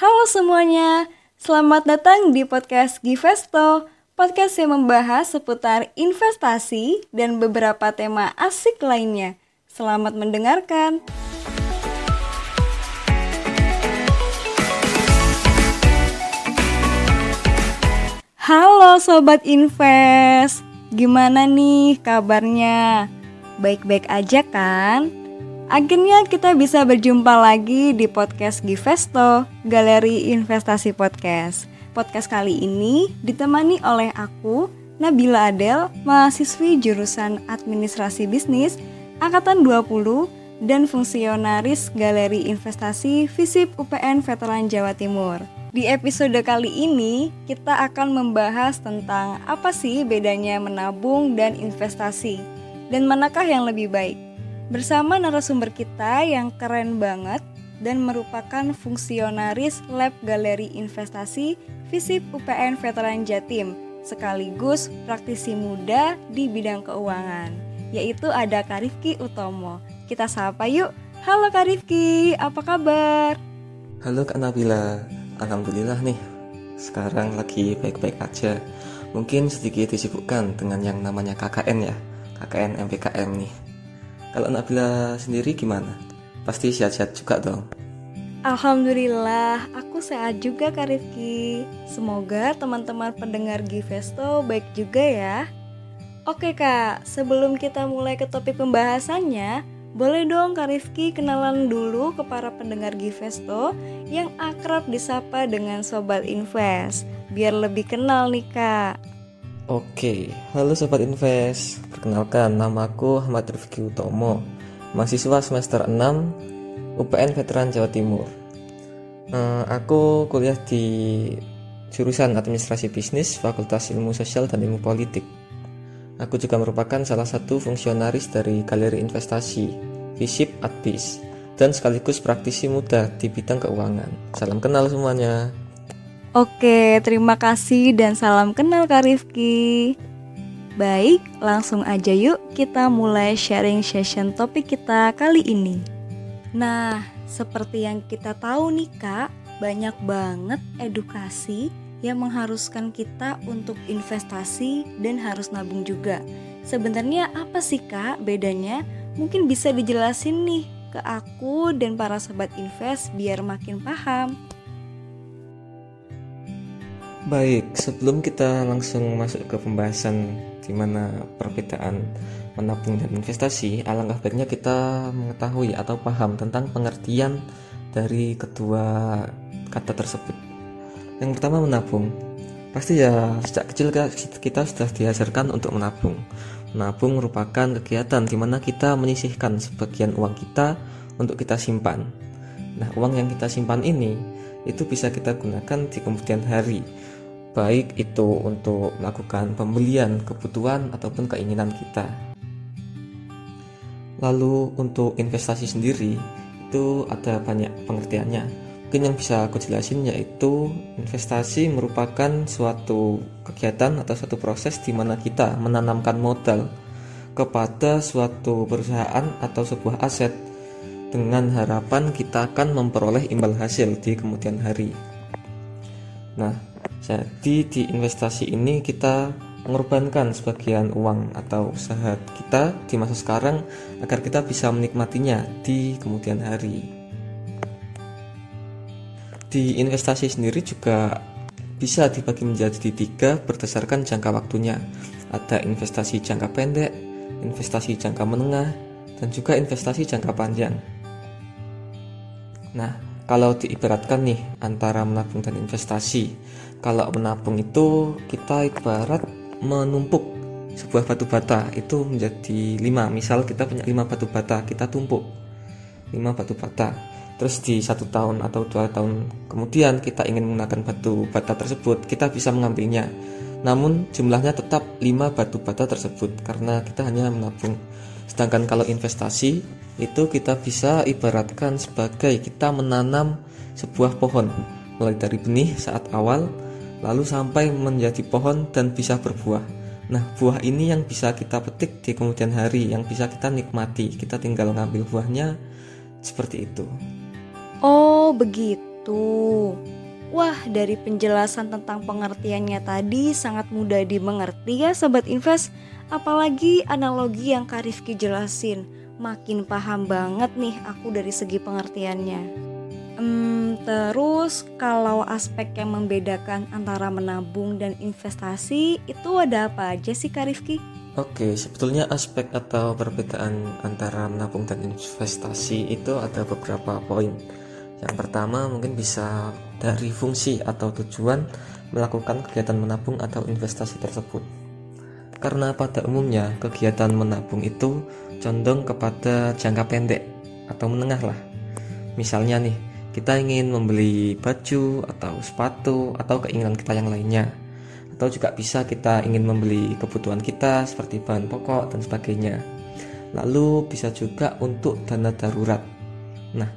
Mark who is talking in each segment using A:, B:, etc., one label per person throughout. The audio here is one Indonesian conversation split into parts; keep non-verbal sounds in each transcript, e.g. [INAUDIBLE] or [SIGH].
A: Halo semuanya, selamat datang di podcast Givesto, podcast yang membahas seputar investasi dan beberapa tema asik lainnya. Selamat mendengarkan. Halo Sobat Invest, gimana nih kabarnya? Baik-baik aja kan? Akhirnya kita bisa berjumpa lagi di podcast Givesto, Galeri Investasi Podcast. Podcast kali ini ditemani oleh aku, Nabila Adel, mahasiswi jurusan Administrasi Bisnis Angkatan 20 dan fungsionaris Galeri Investasi FISIP UPN Veteran Jawa Timur. Di episode kali ini, kita akan membahas tentang apa sih bedanya menabung dan investasi, dan manakah yang lebih baik bersama narasumber kita yang keren banget dan merupakan fungsionaris Lab Galeri Investasi FISIP UPN Veteran Jatim sekaligus praktisi muda di bidang keuangan yaitu ada Karifki Utomo. Kita sapa yuk. Halo Karifki, apa kabar?
B: Halo Kak Nabila, Alhamdulillah nih Sekarang lagi baik-baik aja Mungkin sedikit disibukkan dengan yang namanya KKN ya KKN MPKM nih kalau Nabila sendiri gimana? Pasti sehat-sehat juga dong.
A: Alhamdulillah, aku sehat juga Kak Rifki. Semoga teman-teman pendengar Givesto baik juga ya. Oke Kak, sebelum kita mulai ke topik pembahasannya, boleh dong Kak Rifki kenalan dulu ke para pendengar Givesto yang akrab disapa dengan Sobat Invest, biar lebih kenal nih Kak.
B: Oke, halo Sobat Invest. Perkenalkan, namaku Ahmad Rifki Utomo Mahasiswa semester 6 UPN Veteran Jawa Timur. Uh, Aku kuliah di jurusan Administrasi Bisnis Fakultas Ilmu Sosial dan Ilmu Politik. Aku juga merupakan salah satu fungsionaris dari Galeri Investasi Visip Adbis dan sekaligus praktisi muda di bidang keuangan. Salam kenal semuanya
A: Oke, terima kasih dan salam kenal Kak Rifki. Baik, langsung aja yuk kita mulai sharing session topik kita kali ini. Nah, seperti yang kita tahu nih Kak, banyak banget edukasi yang mengharuskan kita untuk investasi dan harus nabung juga. Sebenarnya apa sih Kak bedanya? Mungkin bisa dijelasin nih ke aku dan para sobat invest biar makin paham.
B: Baik, sebelum kita langsung masuk ke pembahasan di mana perbedaan menabung dan investasi, alangkah baiknya kita mengetahui atau paham tentang pengertian dari kedua kata tersebut. Yang pertama menabung. Pasti ya sejak kecil kita sudah diajarkan untuk menabung. Menabung merupakan kegiatan di mana kita menyisihkan sebagian uang kita untuk kita simpan. Nah, uang yang kita simpan ini itu bisa kita gunakan di kemudian hari baik itu untuk melakukan pembelian kebutuhan ataupun keinginan kita. Lalu untuk investasi sendiri itu ada banyak pengertiannya. Mungkin yang bisa aku jelasin yaitu investasi merupakan suatu kegiatan atau suatu proses di mana kita menanamkan modal kepada suatu perusahaan atau sebuah aset dengan harapan kita akan memperoleh imbal hasil di kemudian hari. Nah, jadi di investasi ini kita mengorbankan sebagian uang atau usaha kita di masa sekarang agar kita bisa menikmatinya di kemudian hari. Di investasi sendiri juga bisa dibagi menjadi tiga berdasarkan jangka waktunya. Ada investasi jangka pendek, investasi jangka menengah, dan juga investasi jangka panjang. Nah, kalau diibaratkan nih antara menabung dan investasi kalau menabung itu kita ibarat menumpuk sebuah batu bata. Itu menjadi lima. Misal kita punya lima batu bata kita tumpuk. Lima batu bata. Terus di satu tahun atau dua tahun kemudian kita ingin menggunakan batu bata tersebut kita bisa mengambilnya. Namun jumlahnya tetap lima batu bata tersebut karena kita hanya menabung. Sedangkan kalau investasi itu kita bisa ibaratkan sebagai kita menanam sebuah pohon. Mulai dari benih saat awal lalu sampai menjadi pohon dan bisa berbuah. Nah, buah ini yang bisa kita petik di kemudian hari, yang bisa kita nikmati. Kita tinggal ngambil buahnya seperti itu.
A: Oh, begitu. gitu. Wah, dari penjelasan tentang pengertiannya tadi sangat mudah dimengerti ya Sobat Invest. Apalagi analogi yang Kak Rifki jelasin. Makin paham banget nih aku dari segi pengertiannya. Hmm, terus kalau aspek yang membedakan antara menabung dan investasi itu ada apa aja sih Kak Rifki?
B: Oke, sebetulnya aspek atau perbedaan antara menabung dan investasi itu ada beberapa poin. Yang pertama mungkin bisa dari fungsi atau tujuan melakukan kegiatan menabung atau investasi tersebut. Karena pada umumnya kegiatan menabung itu condong kepada jangka pendek atau menengah lah. Misalnya nih, kita ingin membeli baju atau sepatu atau keinginan kita yang lainnya atau juga bisa kita ingin membeli kebutuhan kita seperti bahan pokok dan sebagainya. Lalu bisa juga untuk dana darurat. Nah,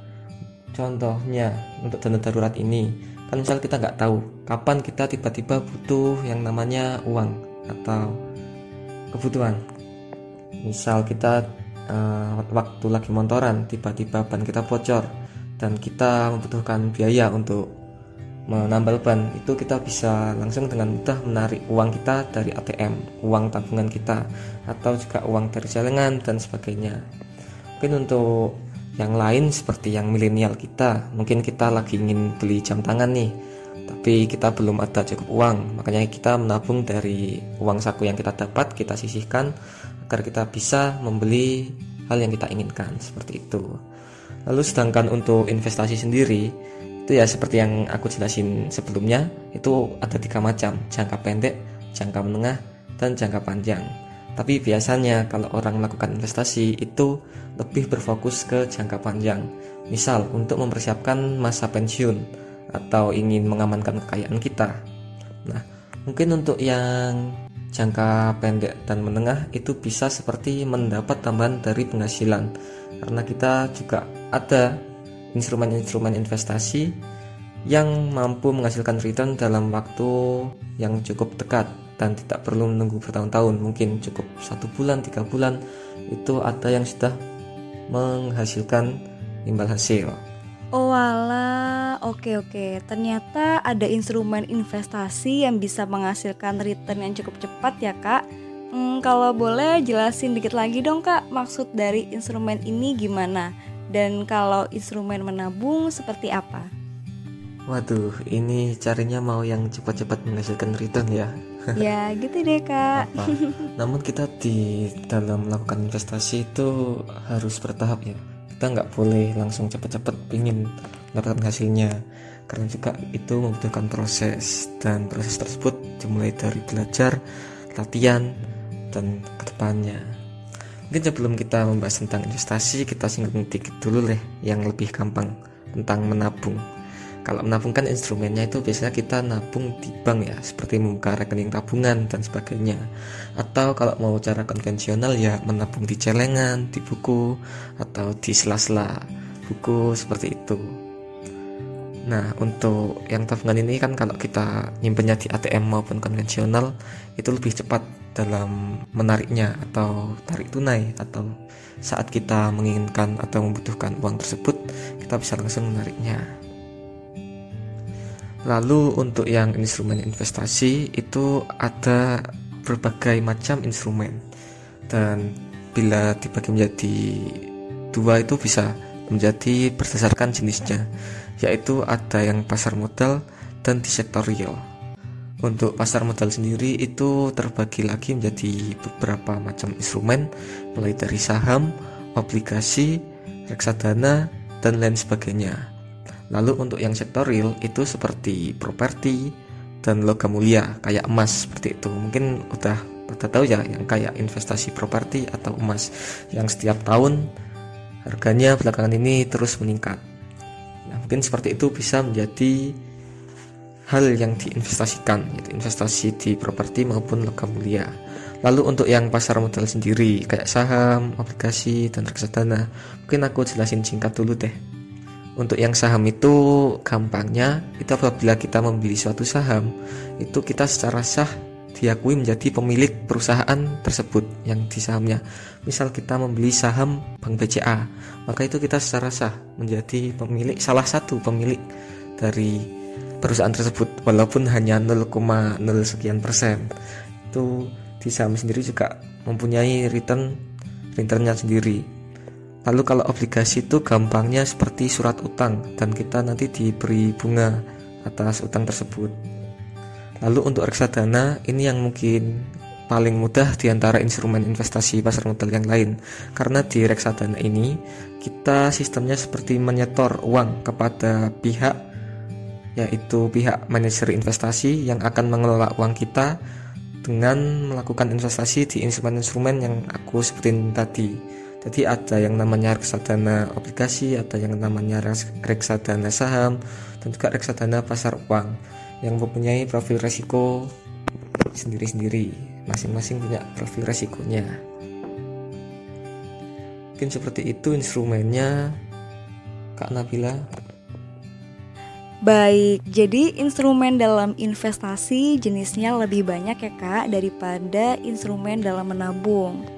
B: contohnya untuk dana darurat ini, kan misal kita nggak tahu kapan kita tiba-tiba butuh yang namanya uang atau kebutuhan. Misal kita uh, waktu lagi motoran, tiba-tiba ban kita bocor dan kita membutuhkan biaya untuk menambal ban itu kita bisa langsung dengan mudah menarik uang kita dari ATM, uang tabungan kita atau juga uang dari celengan dan sebagainya. Mungkin untuk yang lain seperti yang milenial kita, mungkin kita lagi ingin beli jam tangan nih, tapi kita belum ada cukup uang, makanya kita menabung dari uang saku yang kita dapat, kita sisihkan agar kita bisa membeli hal yang kita inginkan seperti itu. Lalu sedangkan untuk investasi sendiri, itu ya seperti yang aku jelasin sebelumnya itu ada tiga macam. Jangka pendek jangka menengah dan jangka panjang. Tapi biasanya kalau orang melakukan investasi itu lebih berfokus ke jangka panjang. Misal untuk mempersiapkan masa pensiun atau ingin mengamankan kekayaan kita. Nah mungkin untuk yang jangka pendek dan menengah itu bisa seperti mendapat tambahan dari penghasilan. Karena kita juga ada instrumen-instrumen investasi yang mampu menghasilkan return dalam waktu yang cukup dekat dan tidak perlu menunggu bertahun-tahun mungkin cukup satu bulan tiga bulan itu ada yang sudah menghasilkan imbal hasil
A: Oh wala, oke oke. Ternyata ada instrumen investasi yang bisa menghasilkan return yang cukup cepat ya kak. Hmm, kalau boleh jelasin dikit lagi dong kak, maksud dari instrumen ini gimana? Dan kalau instrumen menabung seperti apa?
B: Waduh, ini carinya mau yang cepat-cepat menghasilkan return ya. [LAUGHS]
A: Ya, gitu deh kak.
B: Apa? Namun kita di dalam melakukan investasi itu harus bertahap ya. Kita nggak boleh langsung cepat-cepat pingin mendapatkan hasilnya, karena juga itu membutuhkan proses dan proses tersebut dimulai dari belajar, latihan, dan ke depannya. Mungkin sebelum kita membahas tentang investasi, kita singgung dikit dulu deh yang lebih gampang tentang menabung. Kalau menabung kan instrumennya itu biasanya kita nabung di bank ya, seperti membuka rekening tabungan dan sebagainya. Atau kalau mau cara konvensional ya menabung di celengan, di buku, atau di sela-sela buku seperti itu. Nah, untuk yang tabungan ini kan kalau kita nyimpennya di ATM maupun konvensional itu lebih cepat dalam menariknya atau tarik tunai atau saat kita menginginkan atau membutuhkan uang tersebut, kita bisa langsung menariknya. Lalu untuk yang instrumen investasi itu ada berbagai macam instrumen dan bila dibagi menjadi dua itu bisa menjadi berdasarkan jenisnya yaitu ada yang pasar modal dan di sektor real. Untuk pasar modal sendiri itu terbagi lagi menjadi beberapa macam instrumen mulai dari saham, obligasi, reksadana, dan lain sebagainya. Lalu untuk yang sektor real itu seperti properti dan logam mulia kayak emas seperti itu. Mungkin udah udah tahu ya yang kayak investasi properti atau emas yang setiap tahun harganya belakangan ini terus meningkat. Nah, mungkin seperti itu bisa menjadi hal yang diinvestasikan, yaitu investasi di properti maupun logam mulia. Lalu untuk yang pasar modal sendiri, kayak saham, obligasi, dan reksadana, mungkin aku jelasin singkat dulu deh. Untuk yang saham itu gampangnya, itu apabila kita membeli suatu saham, itu kita secara sah diakui menjadi pemilik perusahaan tersebut yang di sahamnya. Misal kita membeli saham Bank BCA, maka itu kita secara sah menjadi pemilik salah satu pemilik dari perusahaan tersebut walaupun hanya 0,0 sekian persen. Itu di saham sendiri juga mempunyai return returnnya sendiri. Lalu kalau obligasi itu gampangnya seperti surat utang dan kita nanti diberi bunga atas utang tersebut lalu untuk reksadana ini yang mungkin paling mudah di antara instrumen investasi pasar modal yang lain. Karena di reksadana ini kita sistemnya seperti menyetor uang kepada pihak yaitu pihak manajer investasi yang akan mengelola uang kita dengan melakukan investasi di instrumen-instrumen yang aku sebutin tadi. Jadi ada yang namanya reksadana obligasi ada yang namanya reksadana saham dan juga reksadana pasar uang yang mempunyai profil resiko sendiri-sendiri. Masing-masing punya profil resikonya. Mungkin seperti itu instrumennya Kak Nabila.
A: Baik, jadi instrumen dalam investasi jenisnya lebih banyak ya kak daripada instrumen dalam menabung.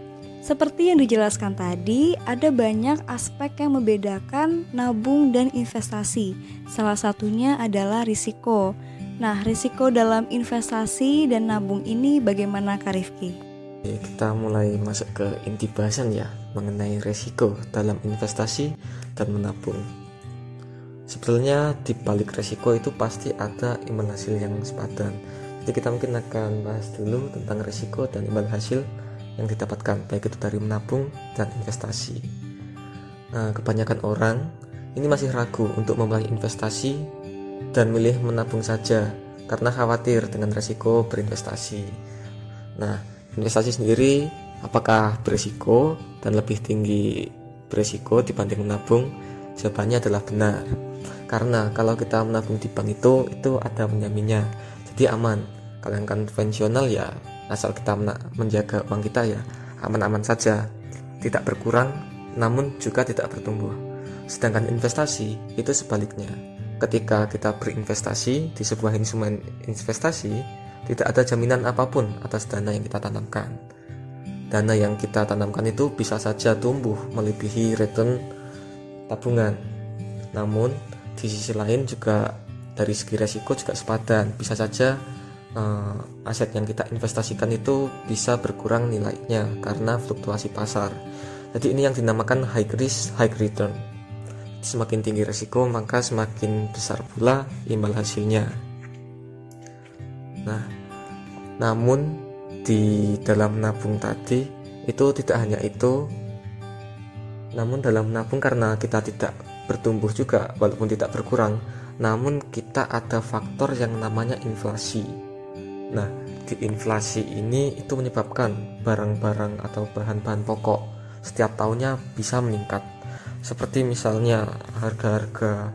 A: Seperti yang dijelaskan tadi, ada banyak aspek yang membedakan nabung dan investasi. Salah satunya adalah risiko Nah, risiko dalam investasi dan nabung ini bagaimana Kak Rifki?
B: Kita mulai masuk ke inti bahasan ya mengenai risiko dalam investasi dan menabung. Sebetulnya di balik risiko itu pasti ada imbal hasil yang sepadan. Jadi kita mungkin akan bahas dulu tentang risiko dan imbal hasil yang didapatkan baik itu dari menabung dan investasi. Nah, kebanyakan orang ini masih ragu untuk memulai investasi dan milih menabung saja karena khawatir dengan resiko berinvestasi. Nah, investasi sendiri apakah berisiko dan lebih tinggi berisiko dibanding menabung? Jawabannya adalah benar. Karena kalau kita menabung di bank itu itu ada menjaminnya. Jadi aman. Kalau yang konvensional ya asal kita menjaga uang kita ya aman-aman saja. Tidak berkurang namun juga tidak bertumbuh. Sedangkan investasi itu sebaliknya ketika kita berinvestasi di sebuah instrumen investasi, tidak ada jaminan apa pun atas dana yang kita tanamkan. Dana yang kita tanamkan itu bisa saja tumbuh melebihi return tabungan. Namun, di sisi lain juga dari segi resiko juga sepadan. Bisa saja uh, aset yang kita investasikan itu bisa berkurang nilainya karena fluktuasi pasar. Jadi ini yang dinamakan high risk, high return semakin tinggi resiko maka semakin besar pula imbal hasilnya. Nah namun di dalam nabung tadi itu tidak hanya itu. Namun dalam nabung karena kita tidak bertumbuh juga walaupun tidak berkurang namun kita ada faktor yang namanya inflasi. Nah di inflasi ini itu menyebabkan barang-barang atau bahan-bahan pokok setiap tahunnya bisa meningkat seperti misalnya harga-harga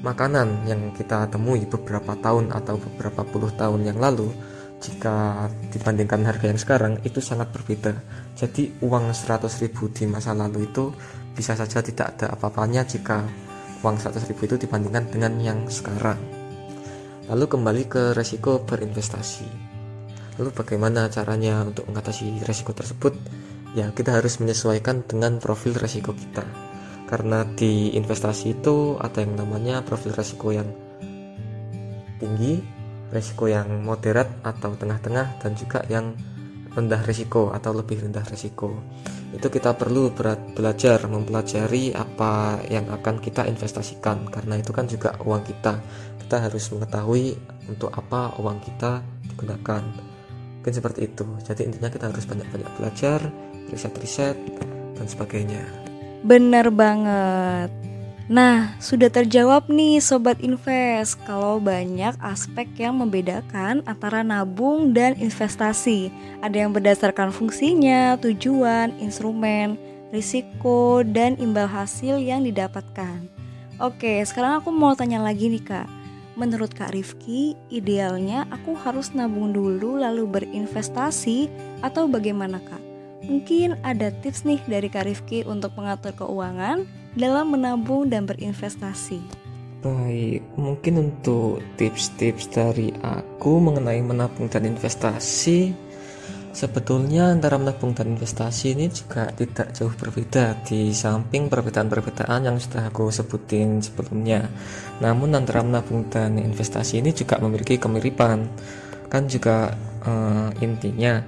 B: makanan yang kita temui beberapa tahun atau beberapa puluh tahun yang lalu jika dibandingkan harga yang sekarang itu sangat berbeda. Jadi uang 100 ribu di masa lalu itu bisa saja tidak ada apa-apanya jika uang 100 ribu itu dibandingkan dengan yang sekarang. Lalu kembali ke resiko berinvestasi. Lalu bagaimana caranya untuk mengatasi resiko tersebut? Ya kita harus menyesuaikan dengan profil resiko kita karena di investasi itu ada yang namanya profil resiko yang tinggi, resiko yang moderat atau tengah-tengah dan juga yang rendah resiko atau lebih rendah resiko. Itu kita perlu belajar mempelajari apa yang akan kita investasikan karena itu kan juga uang kita. Kita harus mengetahui untuk apa uang kita digunakan. Mungkin seperti itu. Jadi intinya kita harus banyak-banyak belajar, riset-riset dan sebagainya.
A: Bener banget. Nah, sudah terjawab nih Sobat Invest kalau banyak aspek yang membedakan antara nabung dan investasi. Ada yang berdasarkan fungsinya, tujuan, instrumen, risiko, dan imbal hasil yang didapatkan. Oke, sekarang aku mau tanya lagi nih Kak. Menurut Kak Rifki, idealnya aku harus nabung dulu lalu berinvestasi atau bagaimana Kak? Mungkin ada tips nih dari Kak Rifki untuk mengatur keuangan dalam menabung dan berinvestasi.
B: Baik, mungkin untuk tips-tips dari aku mengenai menabung dan investasi Sebetulnya antara menabung dan investasi ini juga tidak jauh berbeda di samping perbedaan-perbedaan yang sudah aku sebutin sebelumnya. Namun antara menabung dan investasi ini juga memiliki kemiripan. Kan juga uh, intinya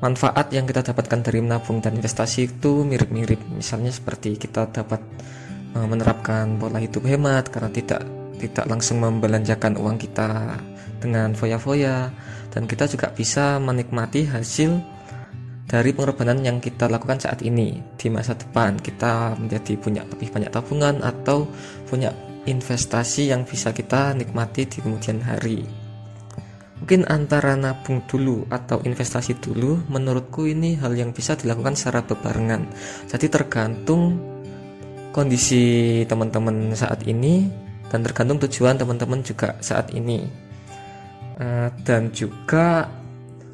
B: manfaat yang kita dapatkan dari menabung dan investasi itu mirip-mirip. Misalnya seperti kita dapat uh, menerapkan pola hidup hemat karena tidak tidak langsung membelanjakan uang kita dengan foya-foya. Dan kita juga bisa menikmati hasil dari pengorbanan yang kita lakukan saat ini. Di masa depan kita menjadi punya lebih banyak tabungan atau punya investasi yang bisa kita nikmati di kemudian hari mungkin antara nabung dulu atau investasi dulu menurutku ini hal yang bisa dilakukan secara bebarengan jadi tergantung kondisi teman-teman saat ini dan tergantung tujuan teman-teman juga saat ini. Eh, dan juga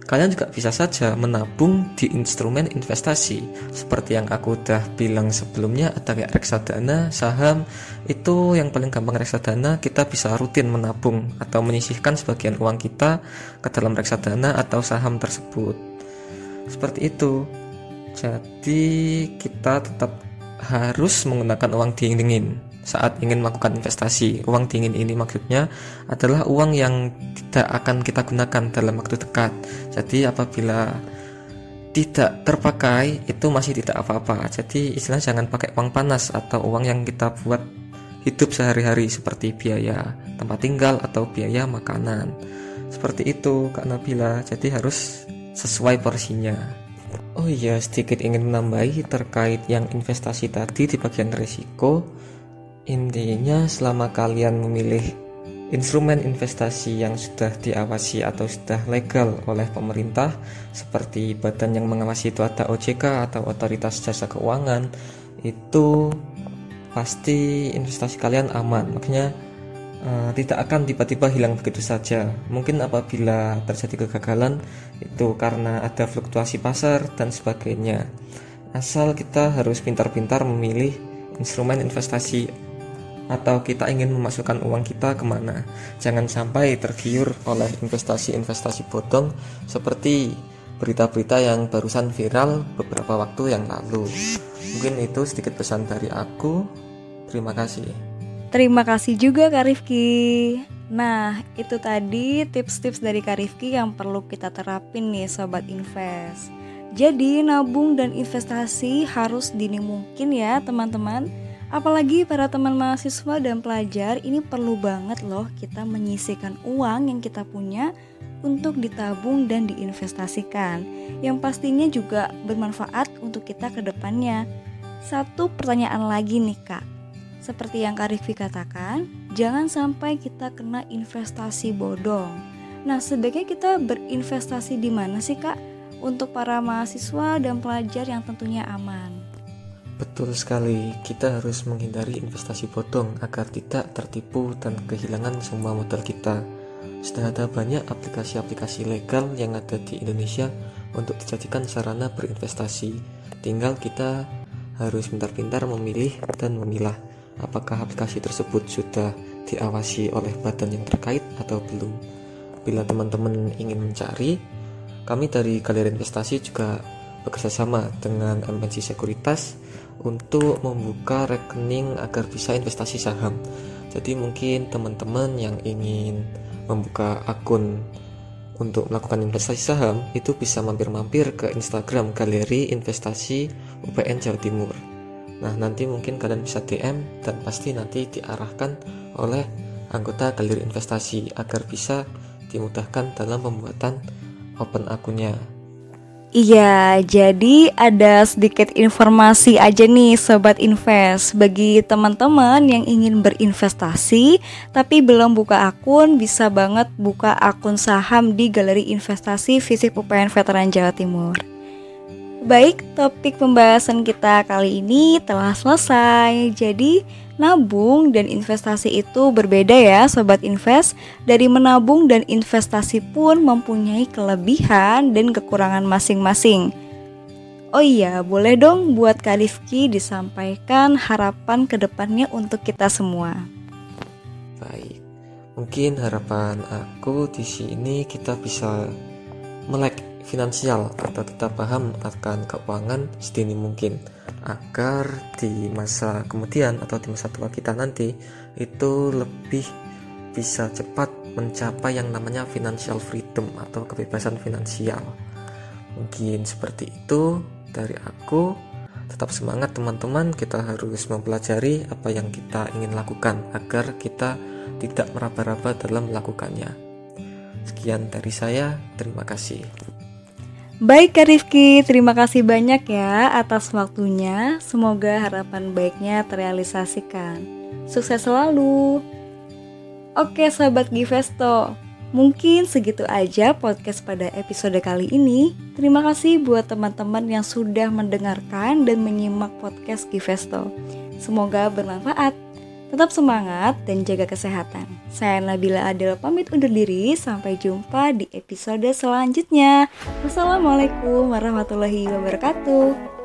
B: kalian juga bisa saja menabung di instrumen investasi seperti yang aku udah bilang sebelumnya ada kayak reksadana, saham. Itu yang paling gampang reksadana kita bisa rutin menabung atau menyisihkan sebagian uang kita ke dalam reksadana atau saham tersebut. Seperti itu. Jadi kita tetap harus menggunakan uang dingin-dingin saat ingin melakukan investasi. Uang dingin ini maksudnya adalah uang yang tidak akan kita gunakan dalam waktu dekat. Jadi apabila tidak terpakai itu masih tidak apa-apa. Jadi istilah jangan pakai uang panas atau uang yang kita buat hidup sehari-hari seperti biaya tempat tinggal atau biaya makanan. Seperti itu Kak Nabila. Jadi harus sesuai porsinya. Oh iya, sedikit ingin menambahi terkait yang investasi tadi di bagian risiko. Intinya selama kalian memilih instrumen investasi yang sudah diawasi atau sudah legal oleh pemerintah seperti badan yang mengawasi itu ada OJK atau otoritas jasa keuangan itu pasti investasi kalian aman. Makanya uh, tidak akan tiba-tiba hilang begitu saja. Mungkin apabila terjadi kegagalan itu karena ada fluktuasi pasar dan sebagainya. Asal kita harus pintar-pintar memilih instrumen investasi atau kita ingin memasukkan uang kita ke mana. Jangan sampai tergiur oleh investasi-investasi bodong seperti berita-berita yang barusan viral beberapa waktu yang lalu. Mungkin itu sedikit pesan dari aku. Terima kasih.
A: Terima kasih juga Kak Rifki. Nah, itu tadi tips-tips dari Kak Rifki yang perlu kita terapin nih Sobat Invest. Jadi nabung dan investasi harus dini mungkin ya teman-teman Apalagi para teman mahasiswa dan pelajar ini perlu banget loh kita menyisihkan uang yang kita punya untuk ditabung dan diinvestasikan yang pastinya juga bermanfaat untuk kita ke depannya. Satu pertanyaan lagi nih kak, seperti yang Kak Rifki katakan, jangan sampai kita kena investasi bodong. Nah sebaiknya kita berinvestasi di mana sih kak untuk para mahasiswa dan pelajar yang tentunya aman?
B: Betul sekali, kita harus menghindari investasi bodong agar tidak tertipu dan kehilangan semua modal kita. Sudah ada banyak aplikasi-aplikasi legal yang ada di Indonesia untuk dijadikan sarana berinvestasi. Tinggal kita harus pintar-pintar memilih dan memilah apakah aplikasi tersebut sudah diawasi oleh badan yang terkait atau belum. Bila teman-teman ingin mencari, kami dari Galeri Investasi juga bekerjasama dengan MNC Sekuritas untuk membuka rekening agar bisa investasi saham. Jadi mungkin teman-teman yang ingin membuka akun untuk melakukan investasi saham itu bisa mampir-mampir ke Instagram Galeri Investasi UPN Jawa Timur. Nah, nanti mungkin kalian bisa DM dan pasti nanti diarahkan oleh anggota Galeri Investasi agar bisa dimudahkan dalam pembuatan open akunnya.
A: Iya, jadi ada sedikit informasi aja nih Sobat Invest. Bagi teman-teman yang ingin berinvestasi Tapi belum buka akun, bisa banget buka akun saham di Galeri Investasi Fisik UPN Veteran Jawa Timur. Baik, topik pembahasan kita kali ini telah selesai. Jadi Nabung dan investasi itu berbeda ya Sobat Invest. Dari menabung dan investasi pun mempunyai kelebihan dan kekurangan masing-masing. Oh iya, boleh dong buat Kak Rifki disampaikan harapan ke depannya untuk kita semua.
B: Baik, mungkin harapan aku di sini kita bisa melek finansial atau kita paham akan keuangan sedini mungkin agar di masa kemudian atau di masa tua kita nanti itu lebih bisa cepat mencapai yang namanya financial freedom atau kebebasan finansial. Mungkin seperti itu dari aku. Tetap semangat teman-teman, kita harus mempelajari apa yang kita ingin lakukan agar kita tidak meraba-raba dalam melakukannya. Sekian dari saya, terima kasih.
A: Baik Kak Rifki, terima kasih banyak ya atas waktunya. Semoga harapan baiknya terrealisasikan. Sukses selalu. Oke sahabat Givesto, mungkin segitu aja podcast pada episode kali ini. Terima kasih buat teman-teman yang sudah mendengarkan dan menyimak podcast Givesto. Semoga bermanfaat. Tetap semangat dan jaga kesehatan. Saya Nabila Adel pamit undur diri. Sampai jumpa di episode selanjutnya. Wassalamualaikum warahmatullahi wabarakatuh.